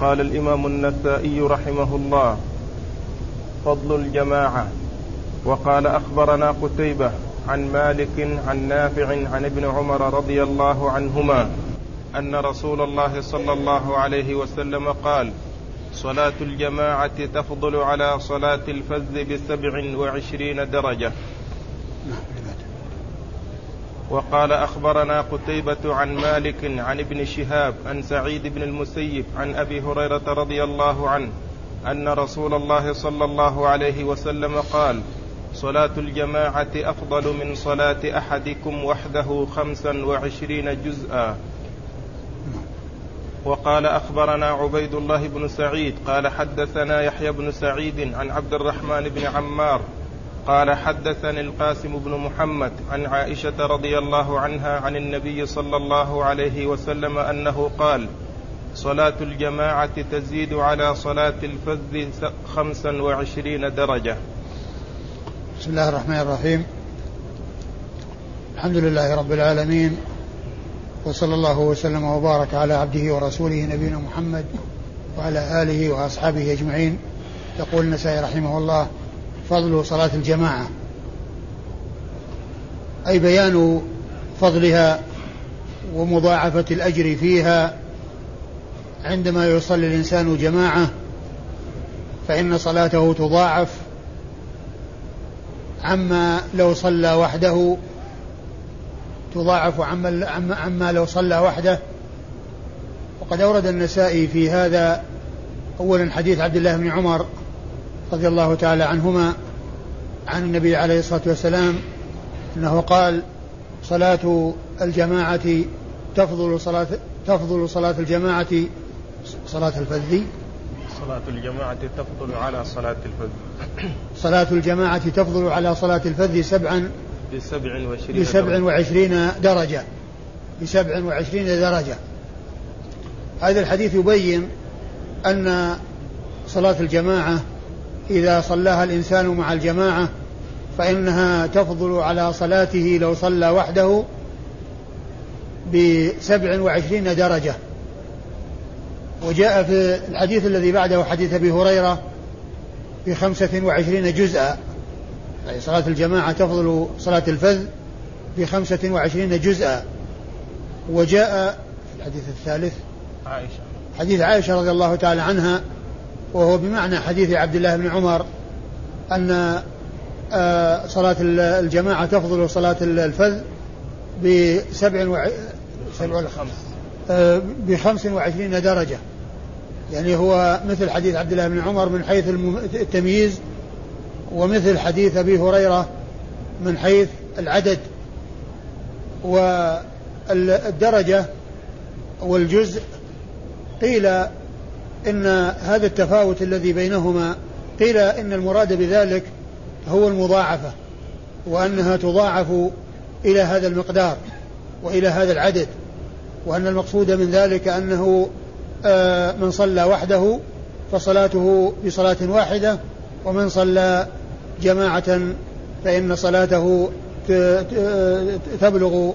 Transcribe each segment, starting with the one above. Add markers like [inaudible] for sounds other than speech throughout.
قال الإمام النسائي رحمه الله فضل الجماعة. وقال أخبرنا قتيبة عن مالك عن نافع عن ابن عمر رضي الله عنهما أن رسول الله صلى الله عليه وسلم قال صلاة الجماعة تفضل على صلاة الفذ بسبع وعشرين درجة. وقال أخبرنا قتيبة عن مالك عن ابن شهاب عن سعيد بن المسيب عن أبي هريرة رضي الله عنه أن رسول الله صلى الله عليه وسلم قال صلاة الجماعة أفضل من صلاة أحدكم وحده خمسا وعشرين جزءا. وقال أخبرنا عبيد الله بن سعيد قال حدثنا يحيى بن سعيد عن عبد الرحمن بن عمار قال حدثني القاسم بن محمد عن عائشة رضي الله عنها عن النبي صلى الله عليه وسلم أنه قال صلاة الجماعة تزيد على صلاة الفذ خمسا وعشرين درجة. بسم الله الرحمن الرحيم. الحمد لله رب العالمين وصلى الله وسلم وبارك على عبده ورسوله نبينا محمد وعلى آله وأصحابه أجمعين. يقول النسائي رحمه الله فضل صلاة الجماعة. أي بيان فضلها ومضاعفة الأجر فيها. عندما يصلي الإنسان جماعة فإن صلاته تضاعف. عما لو صلى وحده تضاعف عما, عما لو صلى وحده. وقد أورد النسائي في هذا أولا حديث عبد الله بن عمر رضي الله تعالى عنهما عن النبي عليه الصلاة والسلام أنه قال صلاة الجماعة تفضل صلاة تفضل صلاة الجماعة صلاة الفذ صلاة الجماعة تفضل على صلاة الفذ صلاة الجماعة تفضل على صلاة الفذ سبعا بسبع وعشرين بسبع وعشرين درجة. بسبع وعشرين درجة. هذا الحديث يبين أن صلاة الجماعة إذا صلاها الإنسان مع الجماعة فإنها تفضل على صلاته لو صلى وحده بسبع وعشرين درجة. وجاء في الحديث الذي بعده حديث أبي هريرة بخمسة وعشرين جزءا. أي صلاة الجماعة تفضل صلاة الفذ بخمسة وعشرين جزءا. وجاء في الحديث الثالث. عائشة. حديث عائشة رضي الله تعالى عنها وهو بمعنى حديث عبد الله بن عمر أن آه، صلاة الجماعة تفضل صلاة الفذ بسبع وع... سبع آه، بخمس وعشرين درجة. يعني هو مثل حديث عبد الله بن عمر من حيث التمييز ومثل حديث أبي هريرة من حيث العدد والدرجة والجزء. قيل إن هذا التفاوت الذي بينهما قيل إن المراد بذلك هو المضاعفة وأنها تضاعف إلى هذا المقدار وإلى هذا العدد وأن المقصود من ذلك أنه آه، من صلى وحده فصلاته بصلاة واحدة ومن صلى جماعة فإن صلاته تبلغ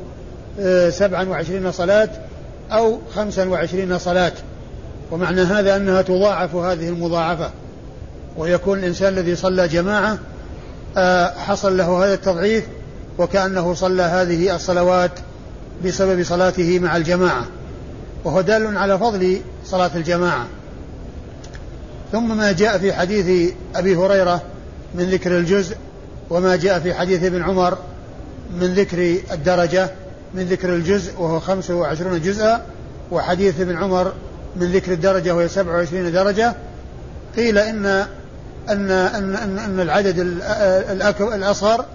آه، سبعا وعشرين صلاة أو خمسا وعشرين صلاة. ومعنى هذا أنها تضاعف هذه المضاعفة ويكون الإنسان الذي صلى جماعة آه، حصل له هذا التضعيف وكأنه صلى هذه الصلوات بسبب صلاته مع الجماعة وهو دال على فضل صلاة الجماعة. ثم ما جاء في حديث أبي هريرة من ذكر الجزء وما جاء في حديث ابن عمر من ذكر الدرجة من ذكر الجزء وهو 25 جزءا وحديث ابن عمر من ذكر الدرجة وهي 27 درجة قيل إن أن أن أن, أن العدد الأصغر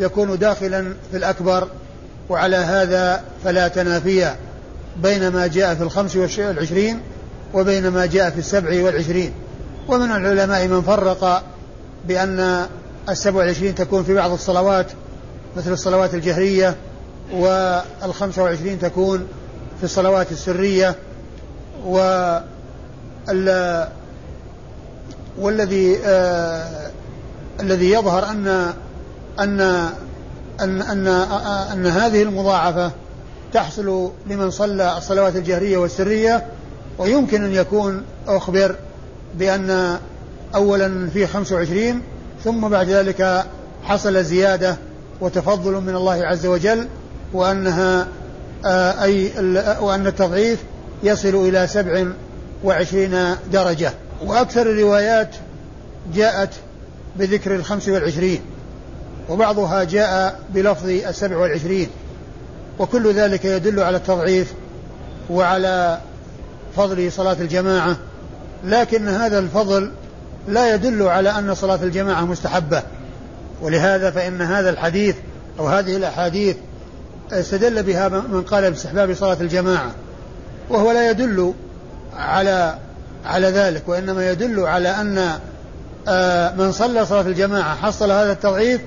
يكون داخلا في الأكبر وعلى هذا فلا تنافيا بين ما جاء في الخمس والعشرين وبين ما جاء في السبع والعشرين. ومن العلماء من فرق بأن السبع والعشرين تكون في بعض الصلوات مثل الصلوات الجهرية والخمسة والعشرين تكون في الصلوات السرية و والذي آه الذي يظهر أن أن أن أن أن هذه المضاعفة تحصل لمن صلى الصلوات الجهرية والسرية ويمكن أن يكون أخبر بأن أولا في 25 ثم بعد ذلك حصل زيادة وتفضل من الله عز وجل وأنها آه، أي وأن التضعيف يصل إلى سبع وعشرين درجة. وأكثر الروايات جاءت بذكر الخمس والعشرين وبعضها جاء بلفظ السبع والعشرين. وكل ذلك يدل على التضعيف وعلى فضل صلاة الجماعة. لكن هذا الفضل لا يدل على أن صلاة الجماعة مستحبة. ولهذا فإن هذا الحديث أو هذه الأحاديث استدل بها من قال باستحباب صلاة الجماعة. وهو لا يدل على على ذلك وإنما يدل على أن آه، من صلى صلاة الجماعة حصل هذا التضعيف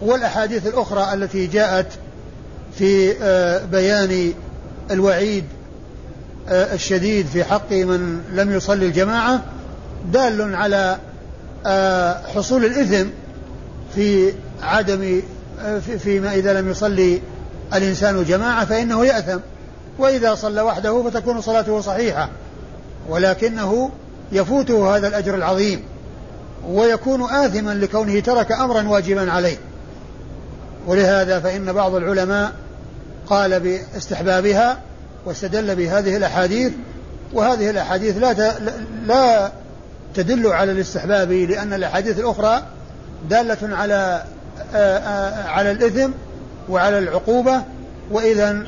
والأحاديث الأخرى التي جاءت في آه، بيان الوعيد آه، الشديد في حق من لم يصلي الجماعة دال على حصول الإثم في عدم فيما إذا لم يصلي الإنسان جماعة فإنه يأثم. وإذا صلى وحده فتكون صلاته صحيحة ولكنه يفوته هذا الأجر العظيم ويكون آثما لكونه ترك أمرا واجبا عليه. ولهذا فإن بعض العلماء قال باستحبابها واستدل بهذه الأحاديث وهذه الأحاديث لا لا تدل على الاستحباب لأن الأحاديث الأخرى دالة على على الإثم وعلى العقوبة وإذا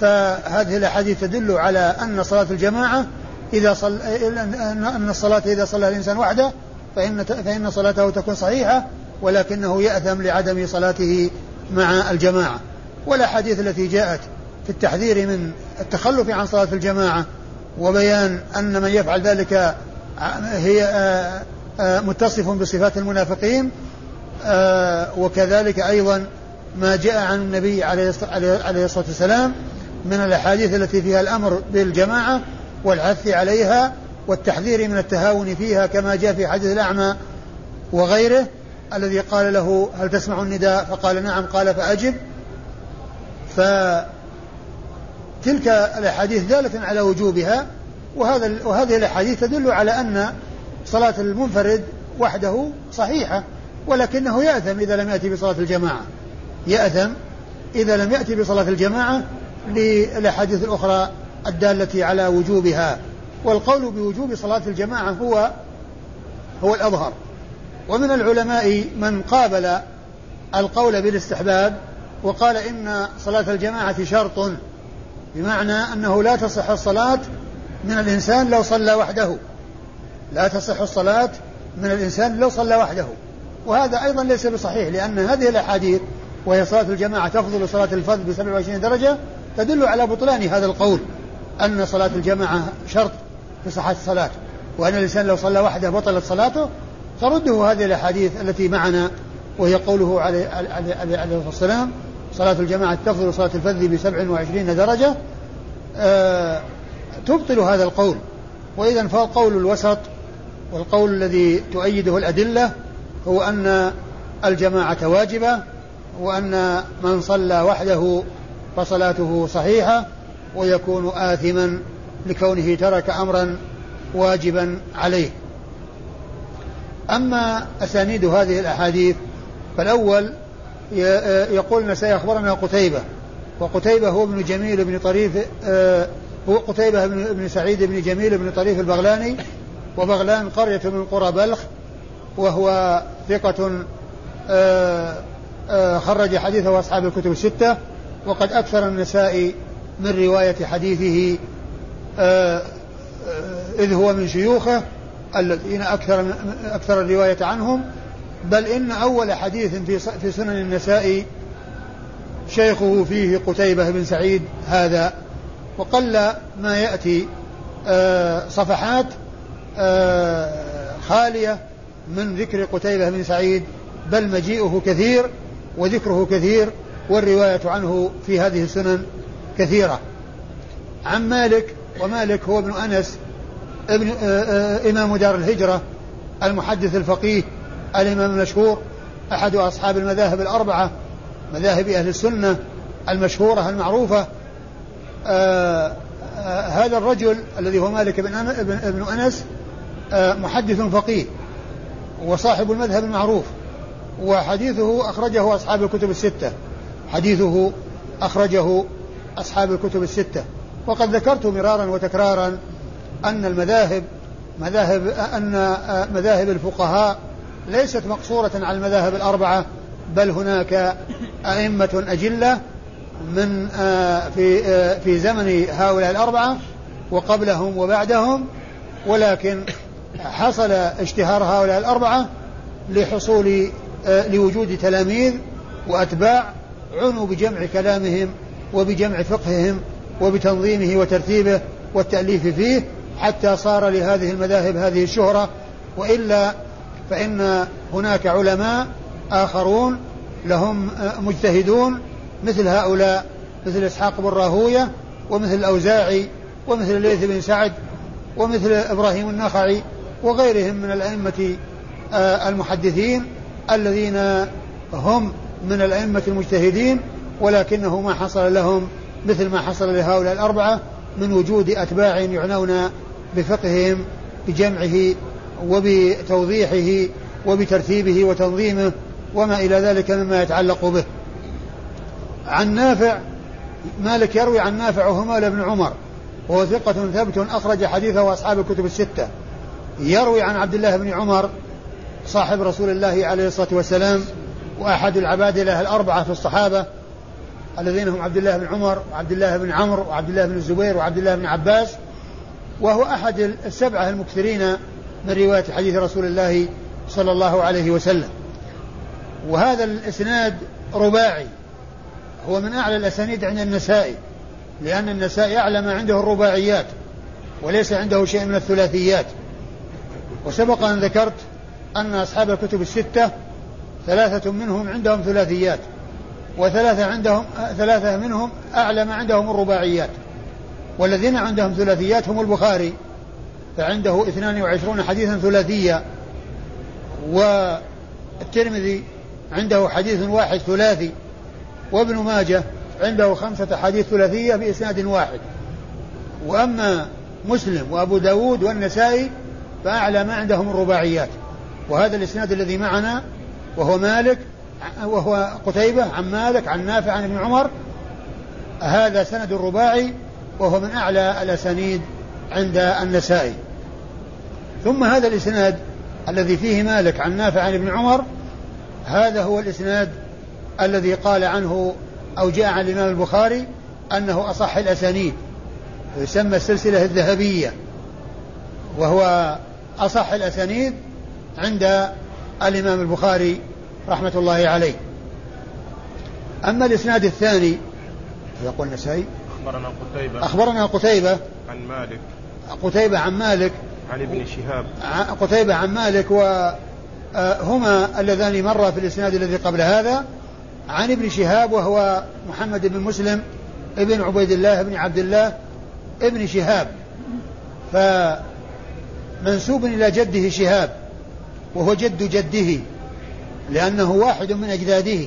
فهذه الأحاديث تدل على أن صلاة الجماعة إذا صل أن الصلاة إذا صلى الإنسان وحده فإن فإن صلاته تكون صحيحة ولكنه يأثم لعدم صلاته مع الجماعة. والأحاديث التي جاءت في التحذير من التخلف عن صلاة الجماعة وبيان أن من يفعل ذلك هي متصف بصفات المنافقين وكذلك أيضا ما جاء عن النبي عليه الصلاة والسلام من الأحاديث التي فيها الأمر بالجماعة والحث عليها والتحذير من التهاون فيها كما جاء في حديث الأعمى وغيره الذي قال له هل تسمع النداء؟ فقال نعم. قال فأجب. فتلك الأحاديث دالة على وجوبها وهذا وهذه الأحاديث تدل على أن صلاة المنفرد وحده صحيحة ولكنه يأثم إذا لم يأتي بصلاة الجماعة. يأثم إذا لم يأتي بصلاة الجماعة للأحاديث الأخرى الدالة على وجوبها. والقول بوجوب صلاة الجماعة هو هو الأظهر. ومن العلماء من قابل القول بالاستحباب وقال إن صلاة الجماعة شرط بمعنى أنه لا تصح الصلاة من الإنسان لو صلى وحده. لا تصح الصلاة من الإنسان لو صلى وحده. وهذا أيضا ليس بصحيح لأن هذه الأحاديث وهي صلاة الجماعة تفضل صلاة الفرد ب 27 درجة تدل على بطلان هذا القول أن صلاة الجماعة شرط في صحة الصلاة وأن الإنسان لو صلى وحده بطلت صلاته ترده هذه الأحاديث التي معنا وهي قوله عليه, عليه, الصلاة والسلام صلاة الجماعة تفضل صلاة الفرد ب 27 درجة. آه تبطل هذا القول. وإذا فالقول الوسط والقول الذي تؤيده الأدلة هو أن الجماعة واجبة وأن من صلى وحده فصلاته صحيحة ويكون آثما لكونه ترك أمرا واجبا عليه. أما أسانيد هذه الأحاديث فالأول يقول نسائي أخبرنا قتيبة وقتيبة هو ابن جميل بن طريف آه، هو قتيبة بن سعيد بن جميل بن طريف البغلاني وبغلان قرية من قرى بلخ وهو ثقة آه، آه، خرج حديثه أصحاب الكتب الستة وقد أكثر النسائي من رواية حديثه آه، إذ هو من شيوخه الذين أكثر أكثر الرواية عنهم. بل إن أول حديث في في سنن النسائي شيخه فيه قتيبة بن سعيد هذا. وقل ما يأتي صفحات خالية من ذكر قتيبة بن سعيد. بل مجيئه كثير وذكره كثير. والرواية عنه في هذه السنن كثيرة. عن مالك ومالك هو ابن أنس ابن آآ آآ إمام دار الهجرة المحدث الفقيه الإمام المشهور أحد أصحاب المذاهب الأربعة مذاهب أهل السنة المشهورة المعروفة. هذا الرجل الذي هو مالك بن ابن آه، محدث فقيه وصاحب المذهب المعروف وحديثه أخرجه أصحاب الكتب الستة. حديثه أخرجه أصحاب الكتب الستة. وقد ذكرت مرارا وتكرارا أن المذاهب مذاهب آه، مذاهب الفقهاء ليست مقصورة على المذاهب الأربعة بل هناك أئمة أجلة من آه، في آه، في زمن هؤلاء الأربعة وقبلهم وبعدهم ولكن حصل اشتهار هؤلاء الأربعة لحصول آه، لوجود تلاميذ وأتباع عنوا بجمع كلامهم وبجمع فقههم وبتنظيمه وترتيبه والتأليف فيه حتى صار لهذه المذاهب هذه الشهرة. وإلا فإن هناك علماء آخرون لهم مجتهدون مثل هؤلاء مثل إسحاق بن راهوية ومثل الأوزاعي ومثل الليث بن سعد ومثل إبراهيم النخعي وغيرهم من الأئمة آه، المحدثين الذين هم من الأئمة المجتهدين ولكنه ما حصل لهم مثل ما حصل لهؤلاء الأربعة من وجود أتباع يعنون بفقههم بجمعه وبتوضيحه وبترتيبه وتنظيمه وما إلى ذلك مما يتعلق به. عن نافع مالك يروي عن نافع وهو مولى بن عمر وهو ثقة ثبت أخرج حديثه أصحاب الكتب الستة. يروي عن عبد الله بن عمر صاحب رسول الله عليه الصلاة والسلام وأحد العبادلة الأربعة في الصحابة الذين هم عبد الله بن عمر وعبد الله بن عمرو وعبد الله بن الزبير وعبد الله بن عباس وهو أحد السبعة المكثرين من رواية حديث رسول الله صلى الله عليه وسلم. وهذا الإسناد رباعي هو من أعلى الأسانيد عند النسائي لأن النسائي أعلى ما عنده الرباعيات وليس عنده شيء من الثلاثيات. وسبق أن ذكرت أن أصحاب الكتب الستة ثلاثة منهم عندهم ثلاثيات وثلاثة عندهم ثلاثة منهم أعلى ما عندهم الرباعيات والذين عندهم ثلاثيات هم البخاري فعنده 22 حديثا ثلاثية والترمذي عنده حديث واحد ثلاثي وابن ماجه عنده خمسة حديث ثلاثية بإسناد واحد. وأما مسلم وأبو داود والنسائي فأعلى ما عندهم الرباعيات وهذا الإسناد الذي معنا وهو مالك وهو قتيبة عن مالك عن نافع عن ابن عمر هذا سند الرباعي وهو من أعلى الأسانيد عند النسائي. ثم هذا الإسناد الذي فيه مالك عن نافع عن ابن عمر هذا هو الإسناد الذي قال عنه أو جاء عن الإمام البخاري أنه أصح الأسانيد يسمى السلسلة الذهبية وهو أصح الأسانيد عند الإمام البخاري رحمة الله عليه. أما الإسناد الثاني يقول النسائي. أخبرنا قتيبة. أخبرنا قتيبة. عن مالك. قتيبة عن مالك. عن ابن شهاب. قتيبة عن مالك وهما اللذان مرا في الإسناد الذي قبل هذا. عن ابن شهاب وهو محمد بن مسلم ابن عبيد الله بن عبد الله ابن شهاب. فمنسوب إلى جده شهاب. وهو جد جده لأنه واحد من أجداده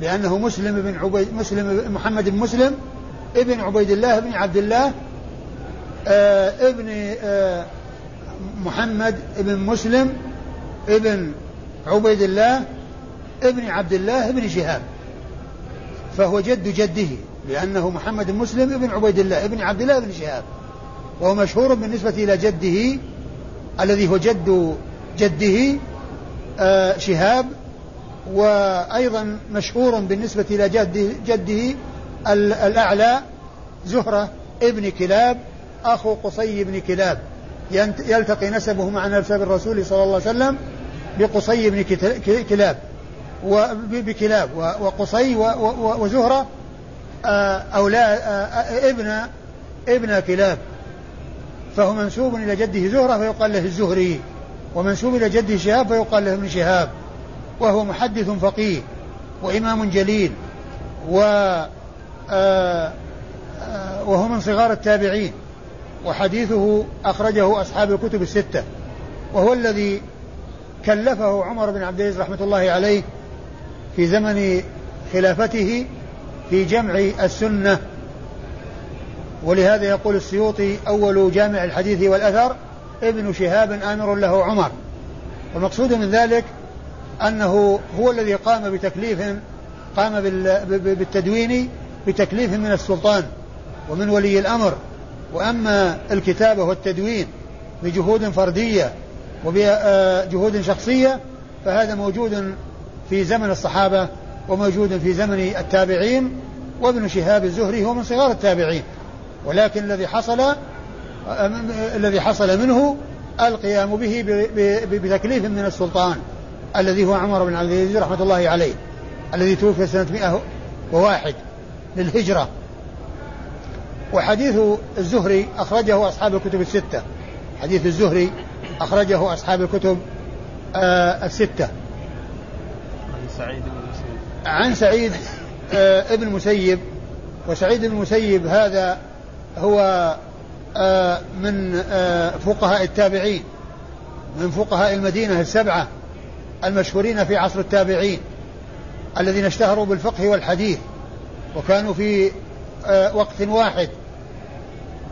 لأنه مسلم بن عبيد مسلم محمد بن مسلم ابن عبيد الله بن عبد الله آه ابن آه محمد بن مسلم ابن عبيد الله ابن عبد الله بن شهاب فهو جد جده لأنه محمد بن مسلم ابن عبيد الله ابن عبد الله بن شهاب وهو مشهور بالنسبة إلى جده الذي هو جد جده آه شهاب وأيضا مشهور بالنسبة إلى جده, جده الأعلى زهرة ابن كلاب أخو قصي بن كلاب. يلتقي نسبه مع نسب الرسول صلى الله عليه وسلم بقصي بن كلاب بكلاب. وقصي وزهرة أولاد ابن ابن كلاب. فهو منسوب إلى جده زهرة فيقال له الزهري. ومنسوب إلى جده شهاب فيقال له ابن شهاب وهو محدث فقيه وإمام جليل و آه، وهو من صغار التابعين وحديثه أخرجه أصحاب الكتب الستة وهو الذي كلفه عمر بن عبد العزيز رحمة الله عليه في زمن خلافته في جمع السنة. ولهذا يقول السيوطي أول جامع الحديث والأثر ابن شهاب آمر له عمر. والمقصود من ذلك أنه هو الذي قام بتكليف قام بالتدوين بتكليف من السلطان ومن ولي الأمر. وأما الكتابة والتدوين بجهود فردية وبجهود شخصية فهذا موجود في زمن الصحابة وموجود في زمن التابعين. وابن شهاب الزهري هو من صغار التابعين ولكن الذي حصل الذي حصل منه القيام به بتكليف من السلطان الذي هو عمر بن عبد العزيز رحمة الله عليه الذي توفي سنة 101 للهجرة. وحديث الزهري أخرجه أصحاب الكتب الستة. حديث الزهري أخرجه أصحاب الكتب آه الستة. عن سعيد بن المسيب. عن سعيد آه ابن المسيب. وسعيد بن المسيب هذا هو من آه فقهاء التابعين من فقهاء المدينة السبعة المشهورين في عصر التابعين الذين اشتهروا بالفقه والحديث وكانوا في آه وقت واحد.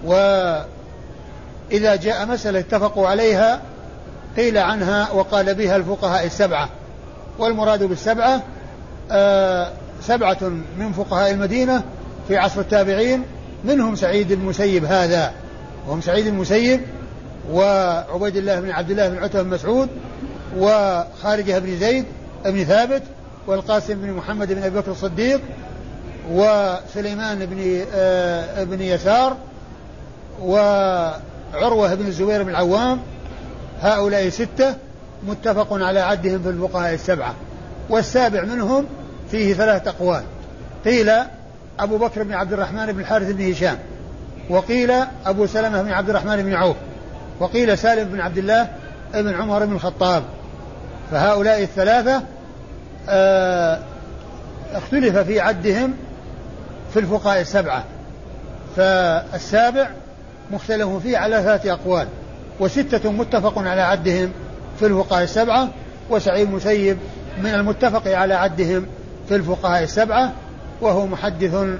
وإذا جاء مسألة اتفقوا عليها قيل عنها وقال بها الفقهاء السبعة. والمراد بالسبعة آه سبعة من فقهاء المدينة في عصر التابعين منهم سعيد المسيب هذا. وهم سعيد المسيب وعبيد الله بن عبد الله بن عتبة بن مسعود وخارجة بن زيد بن ثابت والقاسم بن محمد بن أبي بكر الصديق وسليمان بن آه بن يسار وعروة بن الزبير بن العوام. هؤلاء ستة متفق على عدهم في الفقهاء السبعة. والسابع منهم فيه ثلاثة أقوال. قيل أبو بكر بن عبد الرحمن بن الحارث بن هشام. وقيل أبو سلمة بن عبد الرحمن بن عوف وقيل سالم بن عبد الله بن عمر بن الخطاب. فهؤلاء الثلاثة آه اختلف في عدهم في الفقهاء السبعة. فالسابع مختلف فيه على ثلاثة أقوال وستة متفق على عدهم في الفقهاء السبعة وسعيد مسيب من المتفق على عدهم في الفقهاء السبعة وهو محدث آه،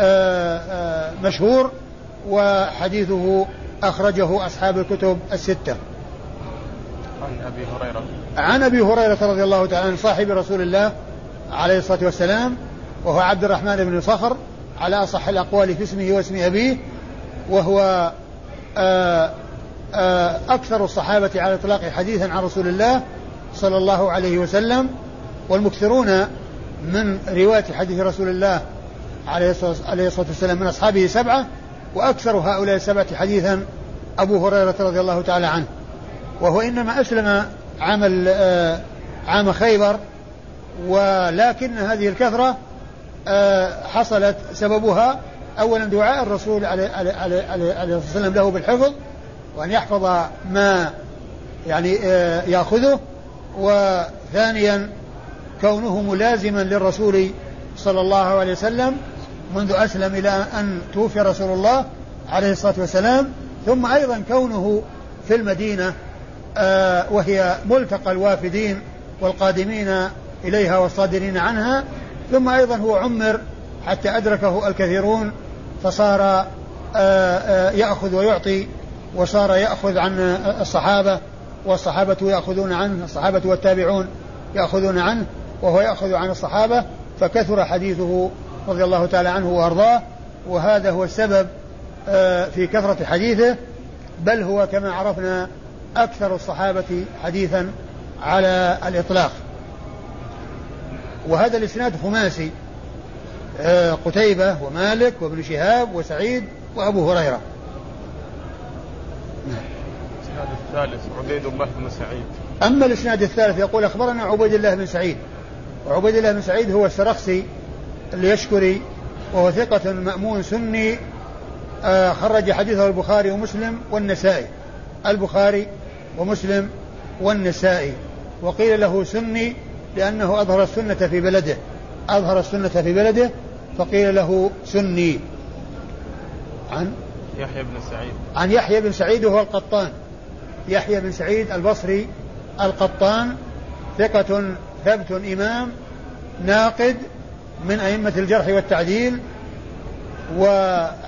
آه، مشهور. وحديثه أخرجه أصحاب الكتب الستة. عن أبي هريرة. عن أبي هريرة رضي الله تعالى عن صاحب رسول الله عليه الصلاة والسلام وهو عبد الرحمن بن صخر على أصح الأقوال في اسمه واسم أبيه وهو آه، أكثر الصحابة على الإطلاق حديثا عن رسول الله صلى الله عليه وسلم والمكثرون من رواية حديث رسول الله عليه الصلاة والسلام من أصحابه سبعة وأكثر هؤلاء السبعة حديثا أبو هريرة رضي الله تعالى عنه. وهو إنما أسلم عام آه، عام خيبر ولكن هذه الكثرة آه، حصلت سببها أولا دعاء الرسول عليه الصلاة والسلام له بالحفظ وأن يحفظ ما يعني آه، يأخذه وثانيا كونه ملازما للرسول صلى الله عليه وسلم منذ أسلم إلى أن توفي رسول الله عليه الصلاة والسلام ثم أيضا كونه في المدينة آه وهي ملتقى الوافدين والقادمين إليها والصادرين عنها ثم أيضا هو عمر حتى أدركه الكثيرون فصار آه آه يأخذ ويعطي وصار يأخذ عن الصحابة والصحابة يأخذون عنه الصحابة والتابعون يأخذون عنه وهو يأخذ عن الصحابة فكثر حديثه رضي الله تعالى عنه وأرضاه وهذا هو السبب آه، في كثرة حديثه بل هو كما عرفنا أكثر الصحابة حديثا على الإطلاق. وهذا الإسناد خماسي آه، قتيبة ومالك وابن شهاب وسعيد وأبو هريرة. الإسناد الثالث عبيد الله بن سعيد. أما الإسناد الثالث يقول أخبرنا عبيد الله بن سعيد. وعبيد الله بن سعيد هو السرخسي اليشكري وهو ثقة مأمون سني آه، خرج حديثه البخاري ومسلم والنسائي. البخاري ومسلم والنسائي. وقيل له سني لأنه أظهر السنة في بلده. أظهر السنة في بلده فقيل له سني. عن؟ يحيى بن سعيد. عن يحيى بن سعيد وهو القطان. يحيى بن سعيد البصري القطان ثقة ثبت إمام ناقد من أئمة الجرح والتعديل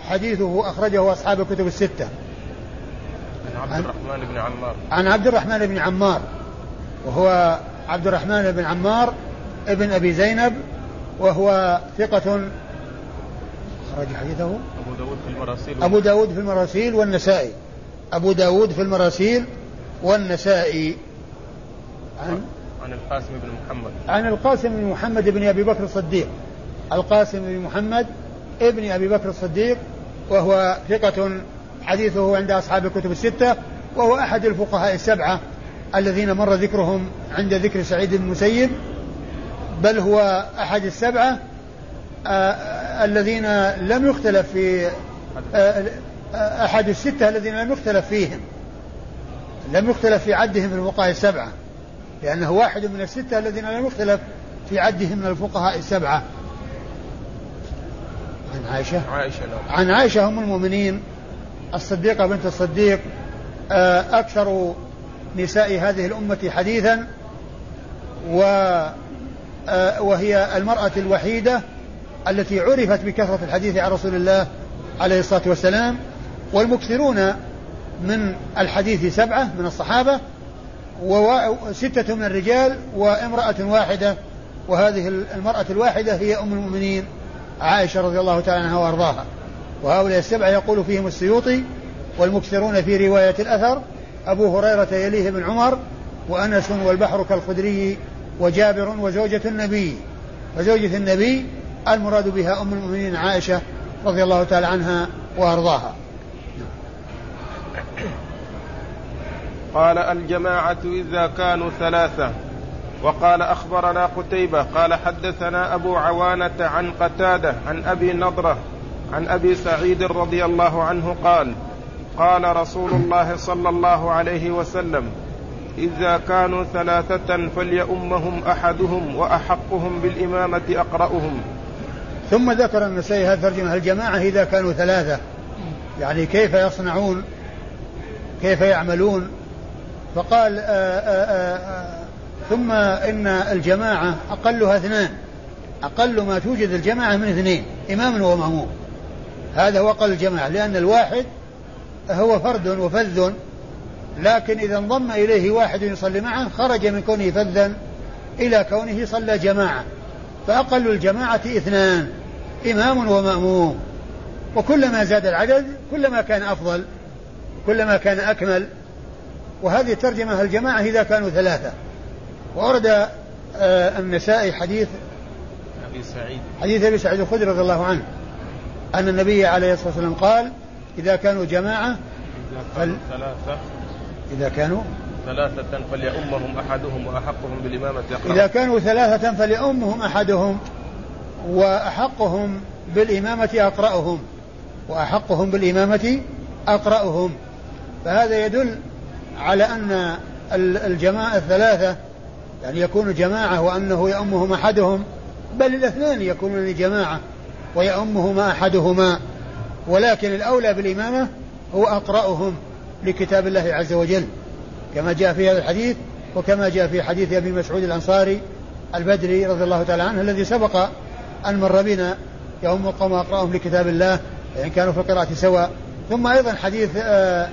حديثه أخرجه أصحاب الكتب الستة. عن عبد الرحمن بن عمار. عن عبد الرحمن بن عمار وهو عبد الرحمن بن عمار ابن أبي زينب وهو ثقة أخرج حديثه. أبو داود في المراسيل. أبو داود في المراسيل والنسائي. أبو داود في المراسيل والنسائي. عن عن القاسم بن محمد. عن القاسم بن محمد بن أبي بكر الصديق. القاسم بن محمد ابن أبي بكر الصديق وهو ثقة حديثه عند أصحاب الكتب الستة وهو أحد الفقهاء السبعة الذين مر ذكرهم عند ذكر سعيد بن المسيب بل هو أحد السبعة آه، الذين لم يختلف في آه، آه، أحد الستة الذين لم يختلف فيهم لم يختلف في عدهم من الفقهاء السبعة. لأنه واحد من الستة الذين لم يختلف في عدهم من الفقهاء السبعة. عن عائشة؟ عائشة نعم. عن عائشة أم المؤمنين الصديقة بنت الصديق أكثر نساء هذه الأمة حديثا و وهي المرأة الوحيدة التي عرفت بكثرة الحديث عن رسول الله عليه الصلاة والسلام. والمكثرون من الحديث سبعة من الصحابة وستة من الرجال وامرأة واحدة وهذه المرأة الواحدة هي أم المؤمنين عائشة رضي الله تعالى عنها وأرضاها. وهؤلاء السبعة يقول فيهم السيوطي والمكثرون في رواية الأثر أبو هريرة يليه بن عمر وأنس والبحر كالخدري وجابر وزوجة النبي. وزوجة النبي المراد بها أم المؤمنين عائشة رضي الله تعالى عنها وأرضاها. قال الجماعة إذا كانوا ثلاثة. وقال أخبرنا قتيبة قال حدثنا أبو عوانة عن قتادة عن أبي نضرة عن أبي سعيد رضي الله عنه قال قال رسول الله صلى الله عليه وسلم إذا كانوا ثلاثة فليؤمهم أحدهم وأحقهم بالإمامة أقرأهم. ثم ذكر النسائي هذه الترجمة الجماعة إذا كانوا ثلاثة؟ يعني كيف يصنعون؟ كيف يعملون؟ فقال آآ آه، آآ آه، آه، ثم إن الجماعة أقلها اثنان. أقل ما توجد الجماعة من اثنين إمام ومأموم. هذا هو أقل الجماعة لأن الواحد هو فرد وفذ لكن إذا انضم إليه واحد يصلي معه خرج من كونه فذا إلى كونه صلى جماعة. فأقل الجماعة اثنان إمام ومأموم. وكلما زاد العدد كلما كان أفضل كلما كان أكمل وهذه الترجمة الجماعة إذا كانوا ثلاثة. وورد آه النسائي حديث أبي سعيد. حديث أبي سعيد الخدري رضي الله عنه أن النبي عليه الصلاة والسلام قال إذا كانوا جماعة إذا كانوا ثلاثة. إذا كانوا ثلاثة فليؤمهم أحدهم وأحقهم بالإمامة أقرأهم إذا كانوا ثلاثة فليؤمهم أحدهم وأحقهم بالإمامة أقرأهم وأحقهم بالإمامة أقرأهم فهذا يدل على أن الجماعة الثلاثة يعني يكون جماعة وأنه يؤمهم أحدهم بل الاثنان يكونون جماعة ويؤمهما أحدهما. ولكن الأولى بالإمامة هو أقرأهم لكتاب الله عز وجل كما جاء في هذا الحديث وكما جاء في حديث أبي مسعود الأنصاري البدري رضي الله تعالى عنه الذي سبق أن مر بنا يوم القوم أقرأهم لكتاب الله إن كانوا في القراءة سواء. ثم أيضا حديث آآ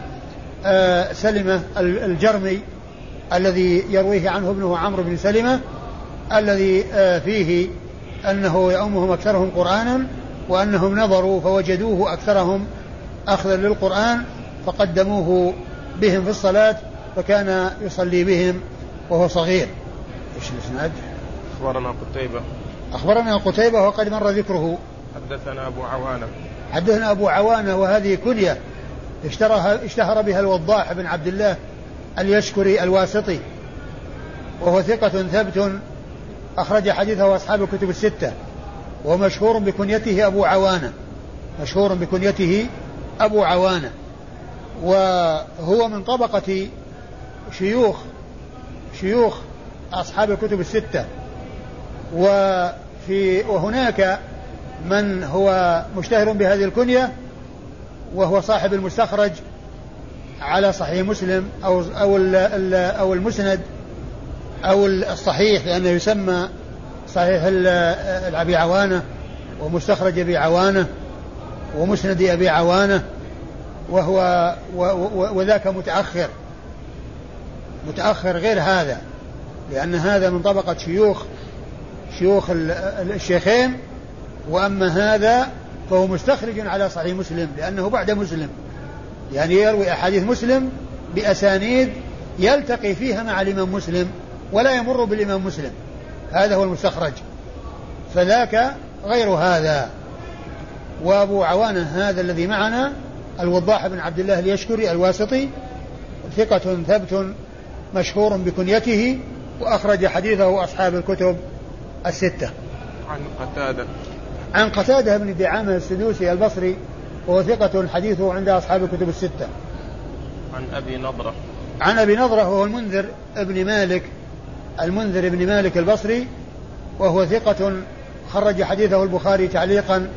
سلمة الجرمي الذي يرويه عنه ابنه عمرو بن سلمة الذي فيه أنه يؤمهم أكثرهم قرآنا وأنهم نظروا فوجدوه أكثرهم أخذا للقرآن فقدموه بهم في الصلاة فكان يصلي بهم وهو صغير. إيش الإسناد؟ أخبرنا قتيبة. أخبرنا قتيبة وقد مر ذكره. حدثنا أبو عوانة. حدثنا أبو عوانة وهذه كنية. اشتهر بها الوضاح بن عبد الله اليشكري الواسطي وهو ثقة ثبت أخرج حديثه أصحاب الكتب الستة ومشهور بكنيته أبو عوانة مشهور بكنيته أبو عوانة وهو من طبقة شيوخ شيوخ أصحاب الكتب الستة وفي وهناك من هو مشتهر بهذه الكنية وهو صاحب المستخرج على صحيح مسلم أو أو أو المسند أو الصحيح لأنه يسمى صحيح الأبي عوانة ومستخرج أبي عوانة ومسند أبي عوانة وهو وذاك متأخر. متأخر غير هذا لأن هذا من طبقة شيوخ شيوخ الشيخين وأما هذا فهو مستخرج على صحيح مسلم لأنه بعد مسلم. يعني يروي أحاديث مسلم بأسانيد يلتقي فيها مع الإمام مسلم ولا يمر بالإمام مسلم. هذا هو المستخرج. فذاك غير هذا. وأبو عوانة هذا الذي معنا الوضاح بن عبد الله اليشكري الواسطي ثقة ثبت مشهور بكنيته وأخرج حديثه أصحاب الكتب الستة. عن قتادة. عن قتادة بن دعامة السدوسي البصري وهو ثقة حديثه عند أصحاب الكتب الستة. عن أبي نضرة. عن أبي نضرة وهو المنذر ابن مالك المنذر بن مالك البصري وهو ثقة خرج حديثه البخاري تعليقا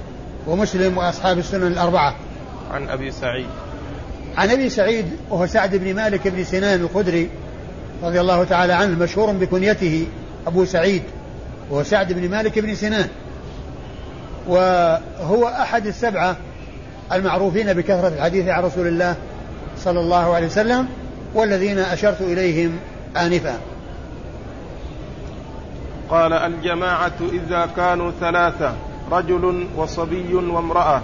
ومسلم وأصحاب السنن الأربعة. عن أبي سعيد. عن أبي سعيد وهو سعد بن مالك بن سنان الخدري رضي الله تعالى عنه مشهور بكنيته أبو سعيد وهو سعد بن مالك بن سنان. وهو أحد السبعة المعروفين بكثرة الحديث عن رسول الله صلى الله عليه وسلم والذين أشرت إليهم آنفا. قال الجماعة إذا كانوا ثلاثة رجل وصبي وامرأة.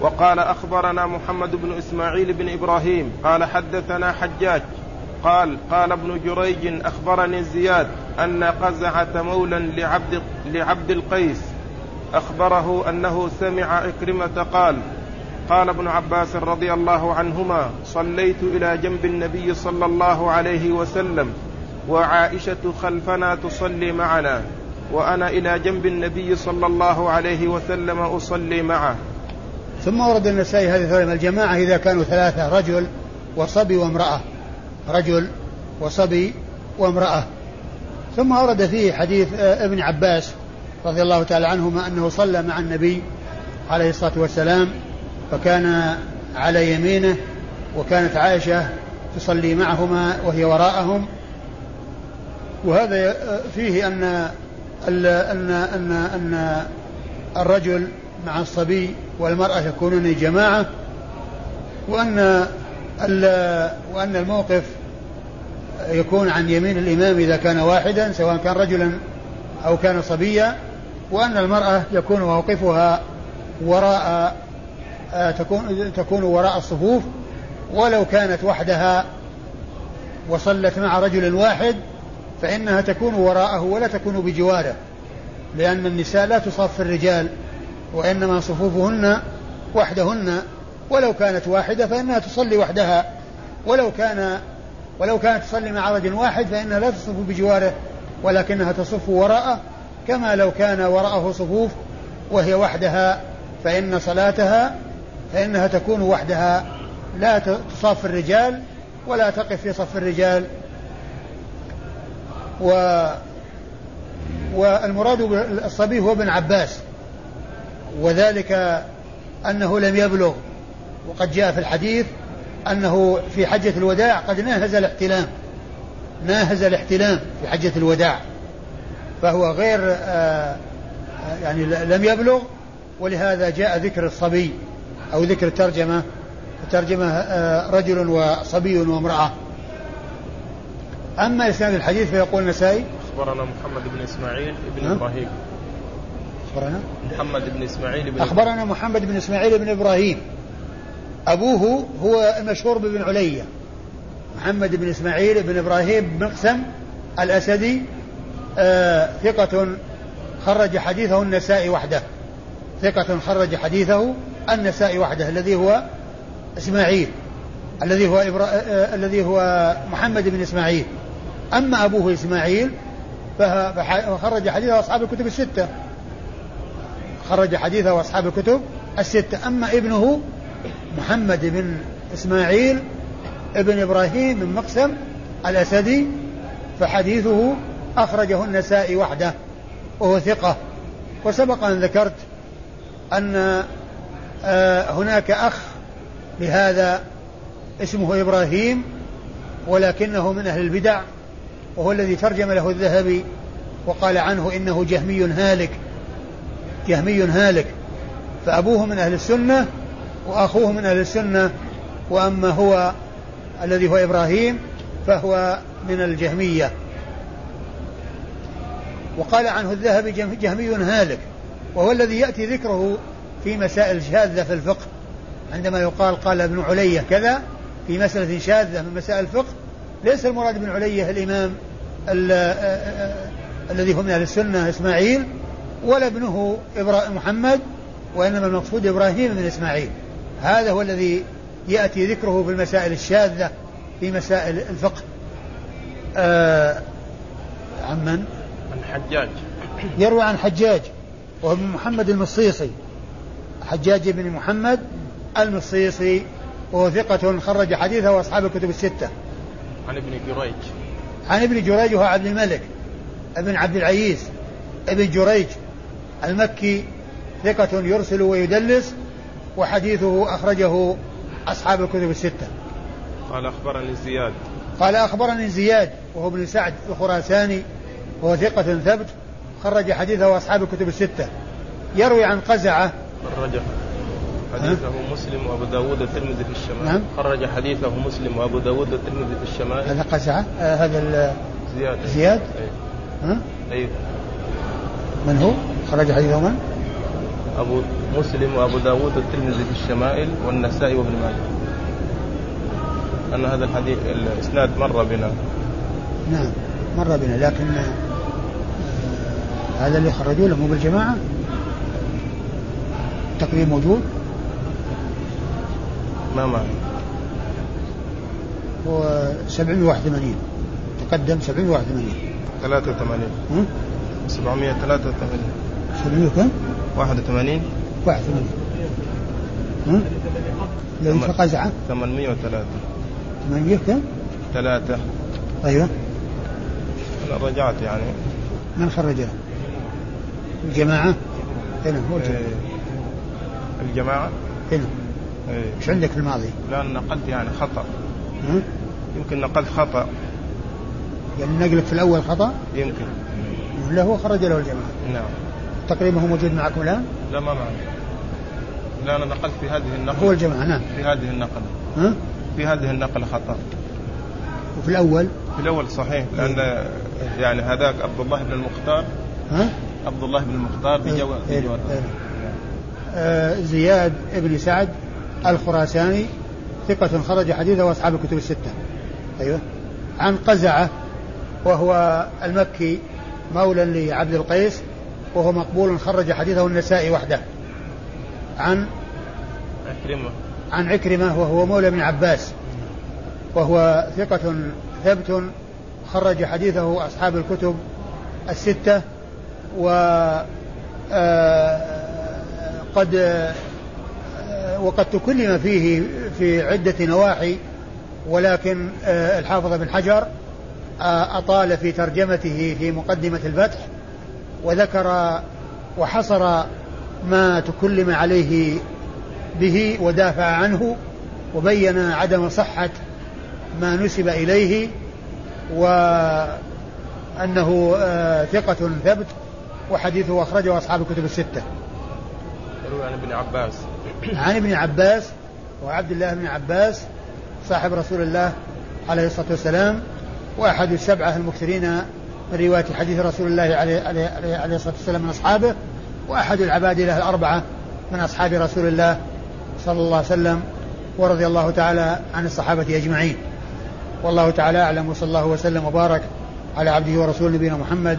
وقال أخبرنا محمد بن إسماعيل بن إبراهيم قال حدثنا حجاج. قال قال ابن جريج أخبرني زياد أن قزعة مولا لعبد, لعبد القيس. أخبره أنه سمع عكرمة قال قال ابن عباس رضي الله عنهما صليت إلى جنب النبي صلى الله عليه وسلم وعائشة خلفنا تصلي معنا وأنا إلى جنب النبي صلى الله عليه وسلم أصلي معه. ثم ورد النسائي هذه الجماعة إذا كانوا ثلاثة رجل وصبي وامرأة. رجل وصبي وامرأة. ثم ورد فيه حديث آه، ابن عباس رضي الله تعالى عنهما أنه صلى مع النبي عليه الصلاة والسلام فكان على يمينه وكانت عائشة تصلي معهما وهي وراءهم. وهذا فيه أن أن أن أن الرجل مع الصبي والمرأة يكونون جماعة وأن وأن الموقف يكون عن يمين الإمام إذا كان واحدا سواء كان رجلا أو كان صبيا. وأن المرأة يكون موقفها وراء تكون تكون وراء الصفوف ولو كانت وحدها وصلت مع رجل واحد فإنها تكون وراءه ولا تكون بجواره. لأن النساء لا تصاف الرجال وإنما صفوفهن وحدهن. ولو كانت واحدة فإنها تصلي وحدها. ولو كان ولو كانت تصلي مع رجل واحد فإنها لا تصف بجواره تصف تصف وراءه كما لو كان وراءه صفوف وهي وحدها فإن صلاتها فإنها تكون وحدها. لا تصاف الرجال ولا تقف في صف الرجال. و والمراد بالصبي هو ابن عباس وذلك أنه لم يبلغ. وقد جاء في الحديث أنه في حجة الوداع قد ناهز الاحتلام ناهز الاحتلام في حجة الوداع. فهو غير آه يعني لم يبلغ ولهذا جاء ذكر الصبي أو ذكر الترجمة. الترجمة آه رجل وصبي وامرأة. أما إسناد الحديث فيقول النسائي أخبرنا محمد بن إسماعيل بن إبراهيم. أخبرنا؟ محمد بن إسماعيل بن أخبرنا محمد بن إسماعيل بن إبراهيم. أبوه هو المشهور بابن علية. محمد بن إسماعيل بن إبراهيم بن مقسم الأسدي آه ثقة خرج حديثه النسائي وحده. ثقة خرج حديثه النسائي وحده الذي هو إسماعيل الذي هو إبرا... آه الذي هو محمد بن إسماعيل. أما أبوه إسماعيل فخرج حديثه أصحاب الكتب الستة. خرج حديثه أصحاب الكتب الستة. أما ابنه محمد بن إسماعيل ابن إبراهيم بن مقسم الأسدي فحديثه أخرجه النسائي وحده وهو ثقة. وسبق أن ذكرت أن آه، هناك أخ لهذا اسمه إبراهيم ولكنه من أهل البدع وهو الذي ترجم له الذهبي وقال عنه إنه جهمي هالك جهمي هالك. فأبوه من أهل السنة وأخوه من أهل السنة وأما هو الذي هو إبراهيم فهو من الجهمية. وقال عنه الذهبي جهمي هالك وهو الذي يأتي ذكره في مسائل شاذة في الفقه. عندما يقال قال ابن علية كذا في مسألة شاذة من مسائل الفقه ليس المراد ابن علية الإمام الذي هو من أهل السنة إسماعيل ولا ابنه محمد وإنما المقصود إبراهيم بن إسماعيل. هذا هو الذي يأتي ذكره في المسائل الشاذة في مسائل الفقه. آه عن من؟ عن حجاج. يروي عن حجاج وهو ابن محمد المصيصي. حجاج بن محمد المصيصي وهو ثقة خرج حديثه وأصحاب الكتب الستة. عن ابن جريج. عن ابن جريج وهو عبد الملك ابن عبد العزيز ابن جريج المكي ثقة يرسل ويدلس وحديثه أخرجه أصحاب الكتب الستة. قال أخبرني زياد. قال أخبرني زياد وهو ابن سعد الخراساني وهو ثقة ثبت خرج حديثه أصحاب الكتب الستة يروي عن قزعة خرج حديثه مسلم وأبو داود والترمذي في الشمال نعم خرج حديثه مسلم وأبو داود والترمذي في الشمال هذا قزعة آه هذا زياد زياد أي. ها؟ أي. من هو؟ خرج حديثه من؟ أبو مسلم وأبو داود والترمذي في الشمائل والنسائي وابن ماجه أن هذا الحديث الإسناد مر بنا نعم مر بنا لكن هذا اللي خرجوه له مو بالجماعة؟ التقرير موجود؟ ما معي. هو 781 تقدم 781 83 783 700 كم؟ 81 81 ها؟ لو في قزعة 803 800 كم؟ ثلاثة. أيوه. أنا رجعت يعني. من خرجه؟ الجماعة؟ هنا هو الجماعة إيه. الجماعة؟ هنا إيه إيش عندك في الماضي؟ لا نقلت يعني خطأ ها؟ يمكن نقلت خطأ يعني نقلك في الأول خطأ؟ يمكن ولا هو خرج له الجماعة؟ نعم تقريبا هو موجود معكم الآن؟ لا ما معي لا أنا نقلت في هذه النقلة هو الجماعة نعم في هذه النقلة ها؟ في هذه النقلة خطأ وفي الأول في الأول صحيح لأن يعني هذاك عبد الله بن المختار ها؟ عبد الله بن المختار إيه، بجواب إيه، إيه. آه زياد بن سعد الخراساني ثقة خرج حديثه وأصحاب الكتب الستة. أيوه. عن قزعة وهو المكي مولى لعبد القيس وهو مقبول خرج حديثه النسائي وحده. عن عكرمة. عن عكرمة وهو مولى ابن عباس وهو ثقة ثبت خرج حديثه أصحاب الكتب الستة. و آه، آه، وقد تكلم فيه في عدة نواحي ولكن آه، الحافظ بن حجر أطال في ترجمته في مقدمة الفتح وذكر وحصر ما تكلم عليه به ودافع عنه وبين عدم صحة ما نسب إليه وأنه ثقة ثبت. وحديثه أخرجه أصحاب الكتب الستة. يروي عن ابن عباس. [clears throat] عن ابن عباس وعبد الله بن عباس صاحب رسول الله عليه الصلاة والسلام وأحد السبعة المكثرين من رواية حديث رسول الله عليه, عليه, عليه, عليه الصلاة والسلام من أصحابه وأحد العبادلة الأربعة من أصحاب رسول الله صلى الله عليه وسلم ورضي الله تعالى عن الصحابة أجمعين. والله تعالى أعلم وصلى الله وسلم وبارك على عبده ورسوله نبينا محمد